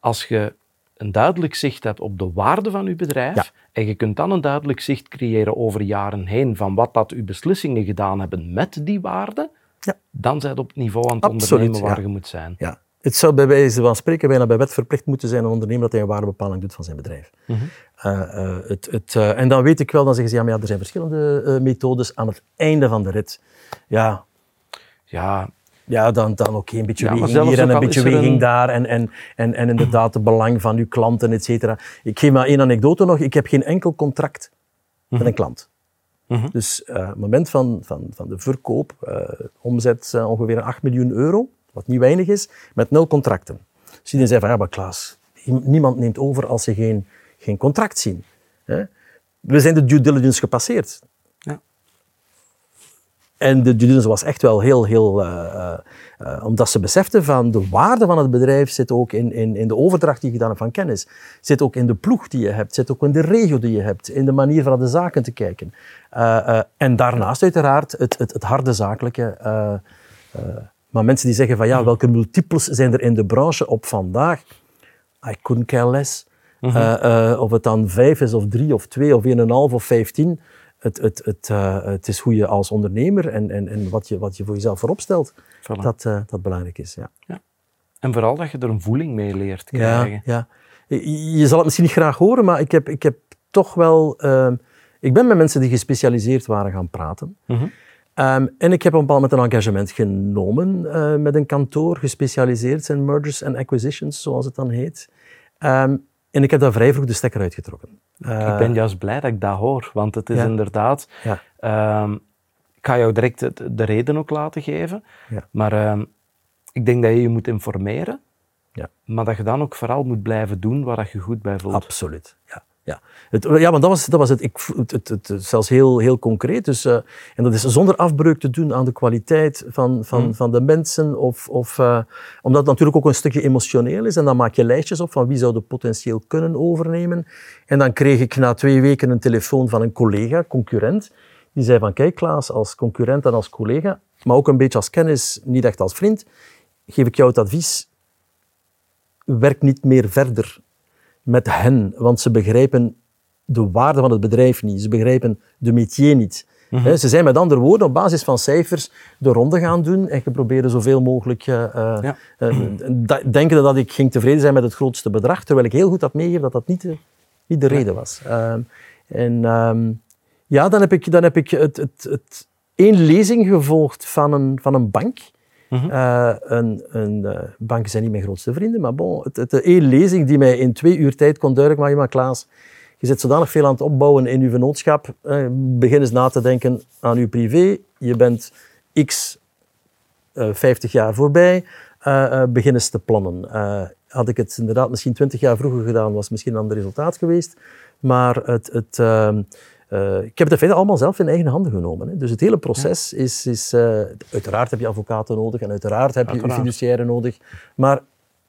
Als je een duidelijk zicht hebt op de waarde van je bedrijf en je kunt dan een duidelijk zicht creëren over jaren heen van wat dat uw beslissingen gedaan hebben met die waarde, dan zijn je op het niveau aan het ondernemen waar je moet zijn. Ja. Het zou bij wijze van spreken bijna bij wet verplicht moeten zijn een ondernemer dat hij een waardebepaling doet van zijn bedrijf. Mhm. Uh, uh, het, het, uh, en dan weet ik wel, dan zeggen ze, ja, maar ja, er zijn verschillende methodes aan het einde van de rit. Ja, ja, ja dan, dan oké, okay, een beetje ja, weging hier en een beetje weging een... daar. En, en, en, en inderdaad het belang van uw klanten, et cetera. Ik geef maar één anekdote nog. Ik heb geen enkel contract met een klant. Mm -hmm. Dus het moment van, van, van de verkoop, omzet ongeveer 8 miljoen euro, wat niet weinig is, met nul contracten. Dus iedereen zei van, ja, maar Klaas, niemand neemt over als je geen geen contract zien. Hè? We zijn de due diligence gepasseerd. Ja. En de due diligence was echt wel heel, heel uh, uh, omdat ze beseften van de waarde van het bedrijf zit ook in, in, in de overdracht die je gedaan hebt van kennis. Zit ook in de ploeg die je hebt, zit ook in de regio die je hebt, in de manier van de zaken te kijken. Uh, en daarnaast uiteraard het, het, het harde zakelijke. Maar mensen die zeggen van ja, welke multiples zijn er in de branche op vandaag? I couldn't care less. Of het dan vijf is, of drie, of twee, of een en half, of vijftien. Het, het, het, uh, het is hoe je als ondernemer en, en, en wat, je, wat je voor jezelf voorop stelt, voilà. dat, uh, dat belangrijk is. Ja. ja. En vooral dat je er een voeling mee leert krijgen. Ja, ja. Je zal het misschien niet graag horen, maar ik heb, ik heb toch wel... ik ben met mensen die gespecialiseerd waren gaan praten. Mm Ehm, en ik heb op een bepaald moment een engagement genomen uh, met een kantoor gespecialiseerd in mergers and acquisitions, zoals het dan heet. Ehm, en ik heb daar vrij vroeg de stekker uitgetrokken. Uh, ik ben juist blij dat ik dat hoor, want het is ja. inderdaad... Ja. Um, ik ga jou direct de, de reden ook laten geven, ja. maar ik denk dat je je moet informeren, ja. maar dat je dan ook vooral moet blijven doen waar je goed bij voelt. Absoluut, ja. Ja, het, ja want dat was, dat was het, ik, het, het, zelfs heel, heel concreet. Dus, uh, en dat is zonder afbreuk te doen aan de kwaliteit van, van, mm. van de mensen. Of, of, uh, omdat het natuurlijk ook een stukje emotioneel is. En dan maak je lijstjes op van wie zou de potentieel kunnen overnemen. En dan kreeg ik na twee weken een telefoon van een collega, concurrent. Die zei van, kijk Klaas, als concurrent en als collega, maar ook een beetje als kennis, niet echt als vriend, geef ik jou het advies, werk niet meer verder met hen, want ze begrijpen de waarde van het bedrijf niet. Ze begrijpen de métier niet. Mhm. Ze zijn met andere woorden op basis van cijfers de ronde gaan doen en geprobeerd zoveel mogelijk uh, ja. uh, denken dat ik ging tevreden zijn met het grootste bedrag, terwijl ik heel goed had meegegeven dat dat niet de, niet de reden was. Ehm, en ehm, ja, dan heb ik, dan heb ik het, het, het één lezing gevolgd van een, van een bank Mm een, een uh, banken zijn niet mijn grootste vrienden, maar bon, het, het, één lezing die mij in twee uur tijd kon duidelijk maken, maar Klaas, je zit zodanig veel aan het opbouwen in je vennootschap, uh, begin eens na te denken aan je privé, je bent x 50 jaar voorbij, begin eens te plannen. had ik het inderdaad misschien 20 jaar vroeger gedaan, was misschien een ander resultaat geweest, maar het... het ehm, uh, ik heb het in allemaal zelf in eigen handen genomen. Hè. Dus het hele proces is... is uh, uiteraard heb je advocaten nodig en uiteraard heb je fiduciaire nodig. Maar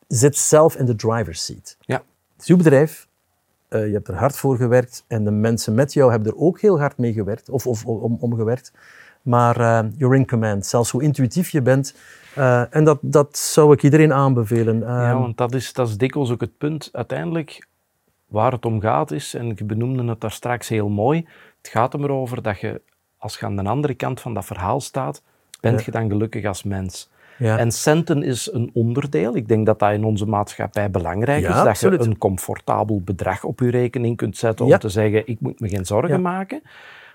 zit zelf in de driver's seat. Ja. Het is uw bedrijf. Uh, je hebt er hard voor gewerkt en de mensen met jou hebben er ook heel hard mee gewerkt, of, of om, om gewerkt. Maar you're in command. Zelfs hoe intuïtief je bent, en dat, dat zou ik iedereen aanbevelen. ja, want dat is, dat is dikwijls ook het punt. Uiteindelijk waar het om gaat is, en ik benoemde het daar straks heel mooi, het gaat er over dat je, als je aan de andere kant van dat verhaal staat, bent je dan gelukkig als mens. Ja. En centen is een onderdeel. Ik denk dat dat in onze maatschappij belangrijk is. Dat je een comfortabel bedrag op je rekening kunt zetten om te zeggen, ik moet me geen zorgen maken.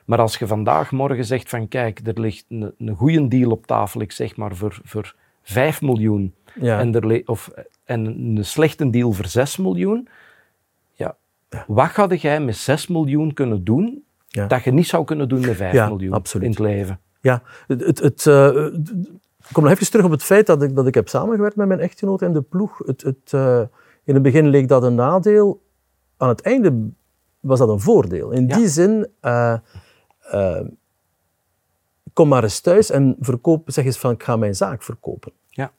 Maar als je vandaag morgen zegt van kijk, er ligt een, een goede deal op tafel, ik zeg maar voor, voor 5 miljoen, en, er of, en een slechte deal voor 6 miljoen, wat ga jij met 6 miljoen kunnen doen dat je niet zou kunnen doen met 5 miljoen in het leven? Ja, het, het, uh, ik kom nog even terug op het feit dat ik, dat ik heb samengewerkt met mijn echtgenoot en de ploeg. Het, het, uh, in het begin leek dat een nadeel. Aan het einde was dat een voordeel. In die zin, uh, kom maar eens thuis en verkoop, zeg eens van ik ga mijn zaak verkopen. Ja.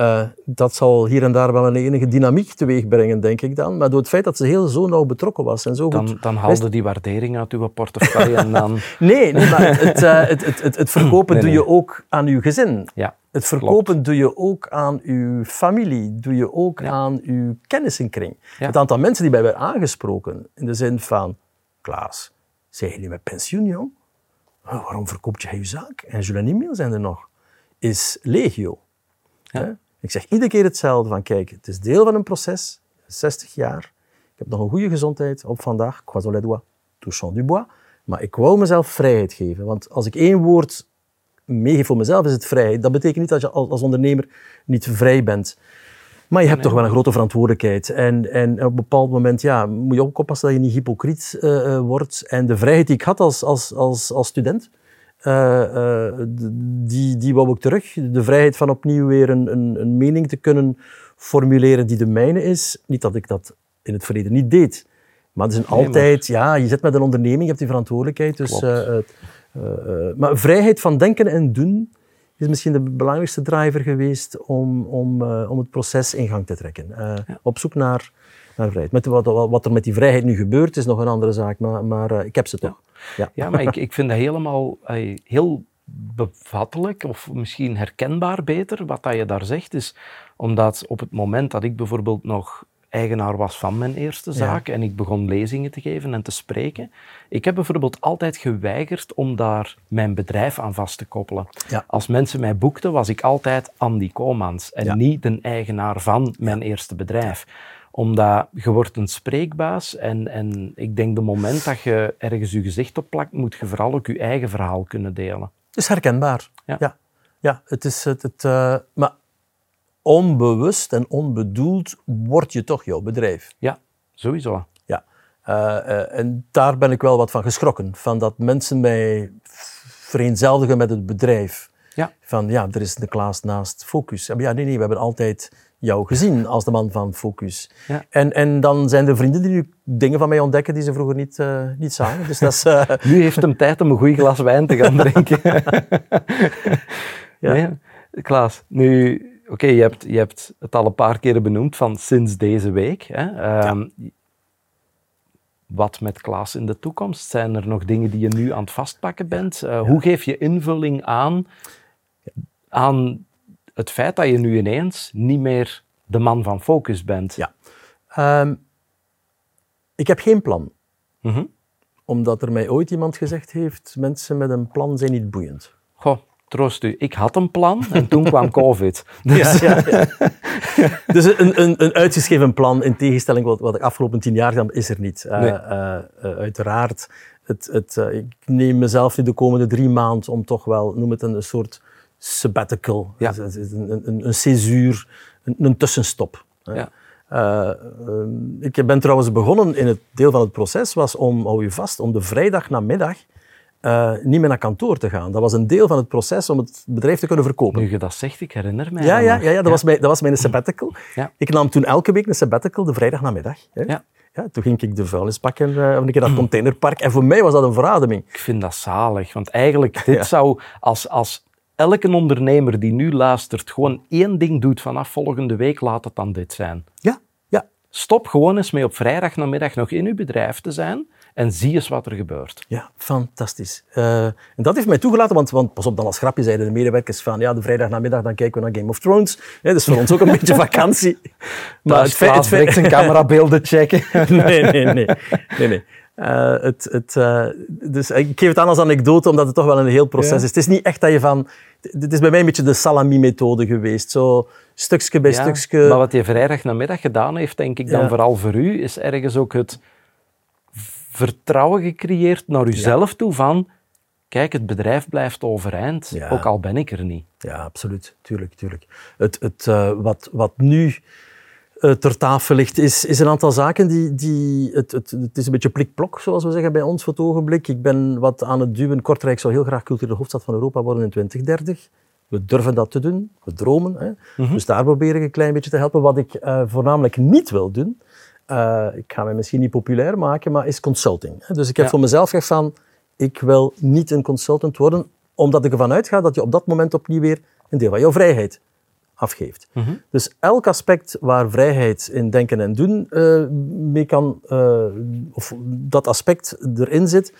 Uh, dat zal hier en daar wel een enige dynamiek teweeg brengen, denk ik dan. Maar door het feit dat ze heel zo nauw betrokken was en zo dan, goed... Dan haalde die waardering uit uw portefeuille en dan... [LAUGHS] nee, nee, maar het, uh, het, het, het, verkopen doe je ook aan uw gezin. Ja, het verkopen doe je ook aan uw familie, doe je ook aan uw kennissenkring. Het aantal mensen die bij werden aangesproken, in de zin van... Klaas, zijn jullie met pensioen, jong? Oh, waarom verkoopt jij je zaak? En Julien Emile zijn er nog. Is legio. Ja. Ik zeg iedere keer hetzelfde van kijk, het is deel van een proces, 60 jaar. Ik heb nog een goede gezondheid op vandaag, croisons les doigts, touchons du bois. Maar ik wou mezelf vrijheid geven. Want als ik één woord meegeef voor mezelf, is het vrijheid. Dat betekent niet dat je als ondernemer niet vrij bent. Maar je hebt toch wel een grote verantwoordelijkheid. En, en op een bepaald moment ja, moet je ook oppassen dat je niet hypocriet uh, wordt. En de vrijheid die ik had als, als, als, als student, die, die wou ik terug. De vrijheid van opnieuw weer een, een, een, mening te kunnen formuleren die de mijne is. Niet dat ik dat in het verleden niet deed. Maar het is een altijd, ja, je zit met een onderneming, je hebt die verantwoordelijkheid. Dus, uh, maar vrijheid van denken en doen is misschien de belangrijkste driver geweest om, om, om het proces in gang te trekken. Op zoek naar, naar vrijheid. Met, wat, wat, er met die vrijheid nu gebeurt is nog een andere zaak, maar, maar ik heb ze toch. Ja, ja maar ik, ik vind dat helemaal heel bevattelijk of misschien herkenbaar beter wat dat je daar zegt. Is omdat op het moment dat ik bijvoorbeeld nog eigenaar was van mijn eerste zaak en ik begon lezingen te geven en te spreken, ik heb bijvoorbeeld altijd geweigerd om daar mijn bedrijf aan vast te koppelen. Ja. Als mensen mij boekten, was ik altijd Andy Komans en niet de eigenaar van mijn eerste bedrijf omdat je wordt een spreekbaas en, en ik denk de moment dat je ergens je gezicht op plakt, moet je vooral ook je eigen verhaal kunnen delen. Het is herkenbaar. Ja. Ja, ja het is het, het eh, maar onbewust en onbedoeld word je toch jouw bedrijf. Ja, sowieso. Ja. Eh, eh, en daar ben ik wel wat van geschrokken. Van dat mensen mij vereenzelvigen met het bedrijf. Ja. Van ja, er is de Klaas naast Focus. Ja, nee, nee, we hebben altijd jou gezien als de man van Focus. Ja. En, en dan zijn er vrienden die nu dingen van mij ontdekken die ze vroeger niet, eh, niet zagen. Dus dat is... eh, [LAUGHS] Nu heeft hem tijd om een goed glas wijn te gaan drinken. [LAUGHS] Ja. Nee, Klaas, nu, oké, je, hebt, je hebt het al een paar keren benoemd van sinds deze week. Hè? Ehm, Wat met Klaas in de toekomst? Zijn er nog dingen die je nu aan het vastpakken bent? Eh, Hoe geef je invulling aan, aan het feit dat je nu ineens niet meer de man van focus bent? Ja. Ehm, ik heb geen plan. Mhm. Omdat er mij ooit iemand gezegd heeft, mensen met een plan zijn niet boeiend. Goh, troost u. Ik had een plan en toen [LAUGHS] kwam COVID. Dus, Ja, ja, ja. dus een, een, een uitgeschreven plan, in tegenstelling wat, wat ik afgelopen tien jaar gedaan, is er niet. Eh, eh, eh, uiteraard, het, het, ik neem mezelf nu de komende drie maanden om toch wel, noem het een, een soort sabbatical, Ja. Een, een, een, césuur, een, een tussenstop. Ja. Ehm, ik ben trouwens begonnen in het deel van het proces, was om, hou je vast, om de vrijdag namiddag eh, niet meer naar kantoor te gaan. Dat was een deel van het proces om het bedrijf te kunnen verkopen. Nu je dat zegt, ik herinner mij Ja, dat ja, ja, ja, dat, Was mijn, dat was mijn sabbatical. Ja. Ik nam toen elke week een sabbatical, de vrijdagnamiddag. Hè. Ja. Ja, toen ging ik de vuilnis pakken, eh, een keer dat containerpark. En voor mij was dat een verademing. Ik vind dat zalig, want eigenlijk dit Ja. zou als, als elke ondernemer die nu luistert gewoon één ding doet vanaf volgende week, laat het dan dit zijn. Ja, ja. Stop gewoon eens mee op vrijdagnamiddag nog in uw bedrijf te zijn en zie eens wat er gebeurt. Ja, fantastisch. Eh, en dat heeft mij toegelaten, want, want pas op, dan als grapje zeiden de medewerkers van ja, de vrijdagnamiddag dan kijken we naar Game of Thrones. Hè, dus voor ons ook een [LAUGHS] beetje vakantie. Maar het feit, het feit... zijn [LAUGHS] camerabeelden checken. nee, nee, nee. nee, nee. Eh, het, het, eh, dus ik geef het aan als anekdote, omdat het toch wel een heel proces Ja. is. Het is niet echt dat je van... Het is bij mij een beetje de salami-methode geweest. Zo stukje bij Ja, stukje. Maar wat je vrijdagnamiddag gedaan heeft, denk ik dan Ja. vooral voor u, is ergens ook het vertrouwen gecreëerd naar uzelf toe van kijk, het bedrijf blijft overeind, ook al ben ik er niet. Ja, absoluut. Tuurlijk, tuurlijk. Het, het, eh, wat, wat nu ter tafel ligt, is, is een aantal zaken die... die het, het, het is een beetje plikplok, zoals we zeggen bij ons voor het ogenblik. Ik ben wat aan het duwen. Kortrijk zou heel graag culturele hoofdstad van Europa worden in 2030. We durven dat te doen. We dromen. Hè. Dus daar probeer ik een klein beetje te helpen. Wat ik eh, voornamelijk niet wil doen, eh, ik ga mij misschien niet populair maken, maar is consulting. hè. Dus ik heb Ja. voor mezelf gezegd van, ik wil niet een consultant worden, omdat ik ervan uitga dat je op dat moment opnieuw weer een deel van jouw vrijheid afgeeft. Dus elk aspect waar vrijheid in denken en doen eh, mee kan, eh, of dat aspect erin zit,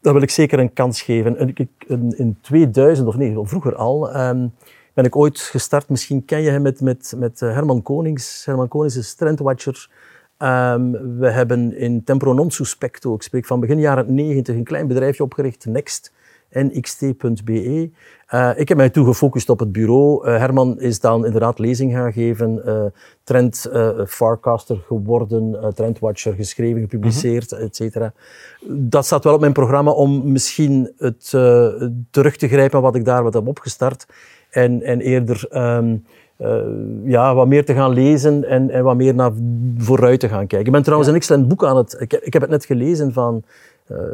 daar wil ik zeker een kans geven. In, in 2000, of nee, vroeger al, ehm, ben ik ooit gestart. Misschien ken je hem met, met, met eh, Herman Konings. Herman Konings is trendwatcher. Ehm, we hebben in Tempro Non Suspecto, ik spreek van begin jaren 90, een klein bedrijfje opgericht, Next, nxt.be. Eh, ik heb mij toen gefocust op het bureau. Eh, Herman is dan inderdaad lezing gaan geven, eh, trend forecaster geworden, trendwatcher geschreven, gepubliceerd, et cetera. Dat staat wel op mijn programma om misschien het terug te grijpen wat ik daar wat heb opgestart en, en eerder ehm, eh, ja, wat meer te gaan lezen en, en wat meer naar vooruit te gaan kijken. Ik ben trouwens een excellent boek aan het... Ik, heb- ik heb het net gelezen van,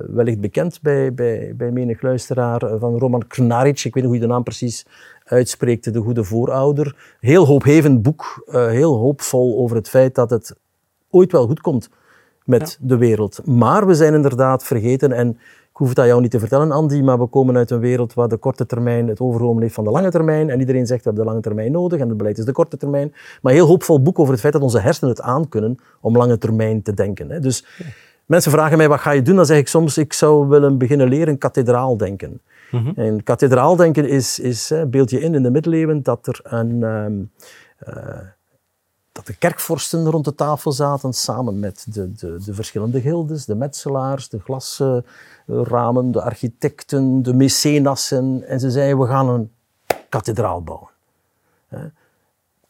wellicht bekend bij, bij, bij menig luisteraar, eh, van Roman Krnaric. Ik weet niet hoe je de naam precies uitspreekt, De Goede Voorouder. Heel hoophevend boek, eh, heel hoopvol over het feit dat het ooit wel goed komt met de wereld. Maar we zijn inderdaad vergeten, en ik hoef het aan jou niet te vertellen, Andy, maar we komen uit een wereld waar de korte termijn het overgenomen heeft van de lange termijn. En iedereen zegt, we hebben de lange termijn nodig en het beleid is de korte termijn. Maar heel hoopvol boek over het feit dat onze hersenen het aankunnen om lange termijn te denken. hè. Dus mensen vragen mij, wat ga je doen? Dan zeg ik soms, ik zou willen beginnen leren kathedraal denken. En kathedraal denken is, is beeld je in in de middeleeuwen dat er een... ehm, eh, dat de kerkvorsten rond de tafel zaten samen met de, de, de verschillende gildes, de metselaars, de glasramen, de architecten, de mecenassen. En ze zeiden, we gaan een kathedraal bouwen.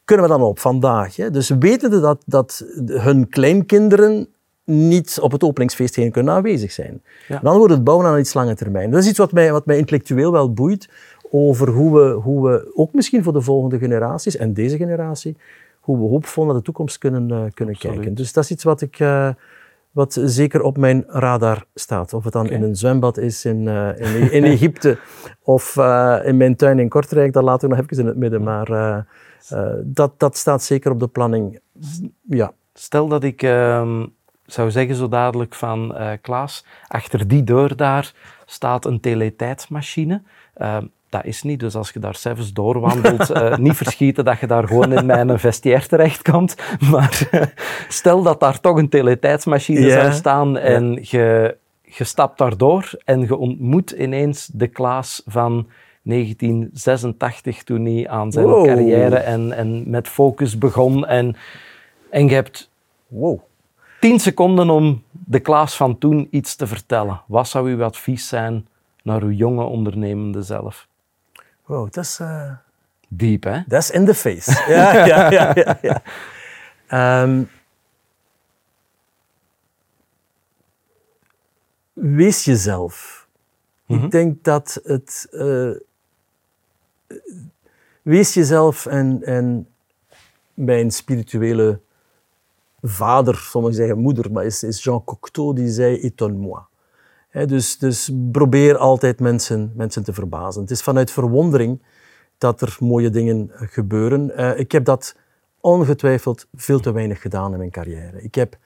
Kunnen we dan op vandaag? Hè? Dus wetende dat, dat hun kleinkinderen niet op het openingsfeest heen kunnen aanwezig zijn. Dan wordt het bouwen aan iets lange termijn. Dat is iets wat mij, wat mij intellectueel wel boeit over hoe we, hoe we, ook misschien voor de volgende generaties en deze generatie, hoe we hoopvol naar de toekomst kunnen, uh, kunnen kijken. Dus dat is iets wat ik... Uh, wat zeker op mijn radar staat. Of het dan in een zwembad is in, uh, in, in, Egypte [LAUGHS] of in mijn tuin in Kortrijk, dat laat ik nog even in het midden. Maar dat, dat staat zeker op de planning. Ja. Stel dat ik ehm, zou zeggen zo dadelijk van Klaas, achter die deur daar staat een teletijdsmachine. Ehm, dat is niet. Dus als je daar zelfs doorwandelt, uh, [LAUGHS] niet verschieten dat je daar gewoon in mijn vestiaire terechtkomt. [LAUGHS] Maar uh, stel dat daar toch een teletijdsmachine zou staan en je, je stapt daardoor en je ontmoet ineens de Klaas van 1986 toen hij aan zijn carrière en, en met focus begon. En, en je hebt wow. Tien seconden om de Klaas van toen iets te vertellen. Wat zou uw advies zijn naar uw jonge ondernemende zelf? Wow, dat is... Uh... Diep, hè? Dat is in the face. [LAUGHS] ja, ja, ja. ja, ja. Um, wees jezelf. Mm -hmm. Ik mhm. denk dat het... Uh, wees jezelf en, en mijn spirituele vader, sommigen zeggen moeder, maar is, is Jean Cocteau, die zei étonne-moi dus, dus probeer altijd mensen, mensen te verbazen. Het is vanuit verwondering dat er mooie dingen gebeuren. Uh, ik heb dat ongetwijfeld veel te weinig gedaan in mijn carrière. Ik, heb,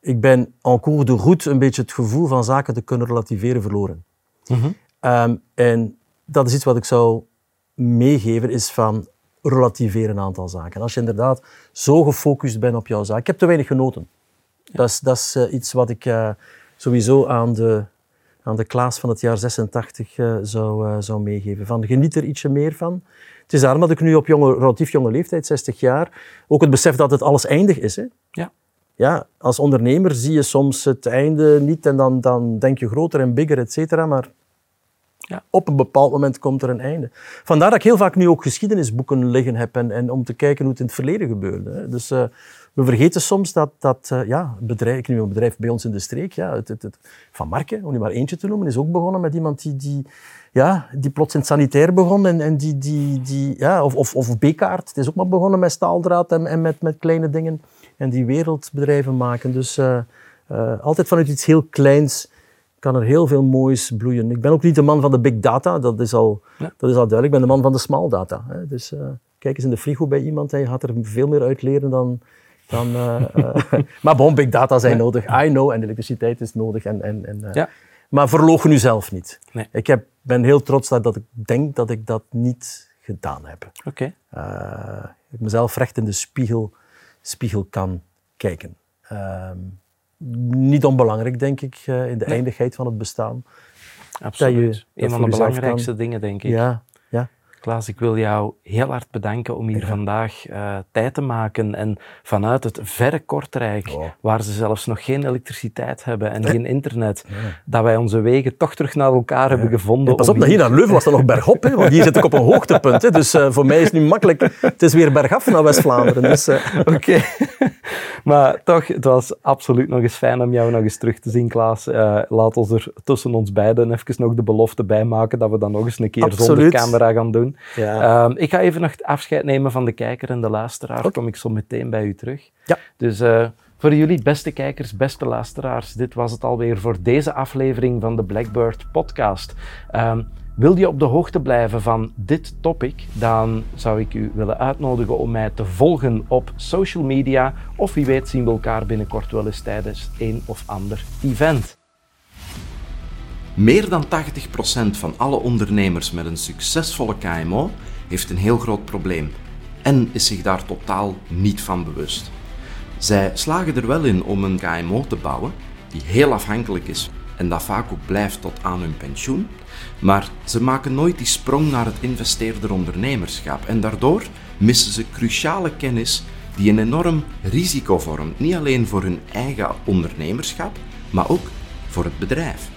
ik ben en cours de route een beetje het gevoel van zaken te kunnen relativeren verloren. Mm -hmm. um, en dat is iets wat ik zou meegeven, is van relativeren een aantal zaken. Als je inderdaad zo gefocust bent op jouw zaak. Ik heb te weinig genoten. Ja. Dat is, dat is uh, iets wat ik uh, sowieso aan de aan de Klaas van het jaar 86 uh, eh, zou, zou meegeven. Van geniet er ietsje meer van. Het is daarom dat ik nu op jonge, relatief jonge leeftijd, 60 jaar, ook het besef dat het alles eindig is. Hè? Ja. Ja, als ondernemer zie je soms het einde niet en dan, dan denk je groter en bigger, et cetera. Maar ja. op een bepaald moment komt er een einde. Vandaar dat ik heel vaak nu ook geschiedenisboeken liggen heb en, en om te kijken hoe het in het verleden gebeurde. Dus uh, we vergeten soms dat, dat uh, ja, bedrijf, ik neem een bedrijf bij ons in de streek, ja, het, het, Van Marken, om nu maar eentje te noemen, is ook begonnen met iemand die, die, ja, die plots in het sanitair begon. En, en die, die, die, ja, of, of, of het is ook maar begonnen met staaldraad en, en met, met kleine dingen. En die wereldbedrijven maken. Dus uh, altijd vanuit iets heel kleins kan er heel veel moois bloeien. Ik ben ook niet de man van de big data, dat is al, ja. dat is al duidelijk. Ik ben de man van de small data. Hè. Dus kijk eens in de frigo bij iemand, hij gaat er veel meer uit leren dan dan, uh, uh, [LAUGHS] maar bon, big data zijn nodig. I know, en elektriciteit is nodig. En, en, en, uh, ja. Maar verlogen nu zelf niet. Nee. Ik heb, ben heel trots dat, dat ik denk dat ik dat niet gedaan heb. Oké. Okay. ik mezelf recht in de spiegel, spiegel kan kijken. Ehm, niet onbelangrijk, denk ik, in de nee. eindigheid van het bestaan. Absoluut. Dat je, Een van de belangrijkste kan, dingen, denk ik. Ja. Klaas, ik wil jou heel hard bedanken om hier vandaag uh, tijd te maken. En vanuit het verre Kortrijk, oh. waar ze zelfs nog geen elektriciteit hebben en geen internet, dat wij onze wegen toch terug naar elkaar hebben gevonden. pas op, hier... hier naar Leuven was dat nog bergop, hè, want hier zit ik op een [LAUGHS] hoogtepunt. Hè, dus uh, voor mij is het nu makkelijk. Het is weer bergaf naar West-Vlaanderen. Dus, uh... [LAUGHS] Oké. maar toch, het was absoluut nog eens fijn om jou nog eens terug te zien, Klaas. laat ons er tussen ons beiden even nog de belofte bij maken dat we dan nog eens een keer absoluut. zonder camera gaan doen. Ja. Um, ik ga even nog afscheid nemen van de kijker en de luisteraar. Kom ik zo meteen bij u terug. Ja. Dus uh, voor jullie, beste kijkers, beste luisteraars, dit was het alweer voor deze aflevering van de Blackbird podcast. Um, wil je op de hoogte blijven van dit topic, dan zou ik u willen uitnodigen om mij te volgen op social media. Of wie weet zien we elkaar binnenkort wel eens tijdens een of ander event. Meer dan 80% van alle ondernemers met een succesvolle KMO heeft een heel groot probleem en is zich daar totaal niet van bewust. Zij slagen er wel in om een KMO te bouwen die heel afhankelijk is en dat vaak ook blijft tot aan hun pensioen, maar ze maken nooit die sprong naar het investeerder ondernemerschap en daardoor missen ze cruciale kennis die een enorm risico vormt, niet alleen voor hun eigen ondernemerschap, maar ook voor het bedrijf.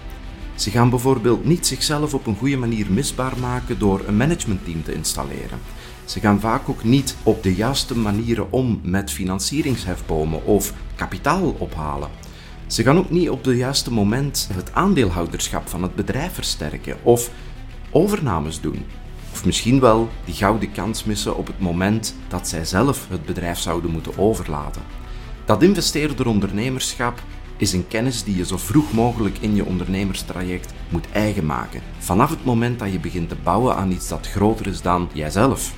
Ze gaan bijvoorbeeld niet zichzelf op een goede manier misbaar maken door een managementteam te installeren. Ze gaan vaak ook niet op de juiste manieren om met financieringshefbomen of kapitaal ophalen. Ze gaan ook niet op het juiste moment het aandeelhouderschap van het bedrijf versterken of overnames doen. Of misschien wel die gouden kans missen op het moment dat zij zelf het bedrijf zouden moeten overlaten. Dat investeerder ondernemerschap is een kennis die je zo vroeg mogelijk in je ondernemerstraject moet eigen maken. Vanaf het moment dat je begint te bouwen aan iets dat groter is dan jijzelf.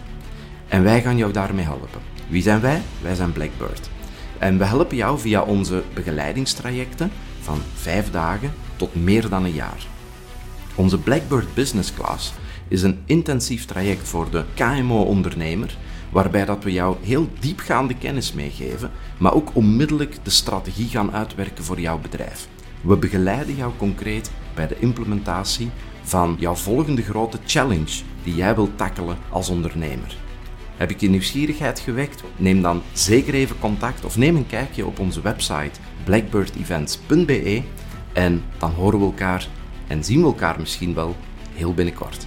En wij gaan jou daarmee helpen. Wie zijn wij? Wij zijn Blackbird. En we helpen jou via onze begeleidingstrajecten van vijf dagen tot meer dan een jaar. Onze Blackbird Business Class is een intensief traject voor de KMO-ondernemer, waarbij dat we jou heel diepgaande kennis meegeven, maar ook onmiddellijk de strategie gaan uitwerken voor jouw bedrijf. We begeleiden jou concreet bij de implementatie van jouw volgende grote challenge die jij wilt tackelen als ondernemer. Heb ik je nieuwsgierigheid gewekt? Neem dan zeker even contact of neem een kijkje op onze website blackbirdevents.be en dan horen we elkaar en zien we elkaar misschien wel heel binnenkort.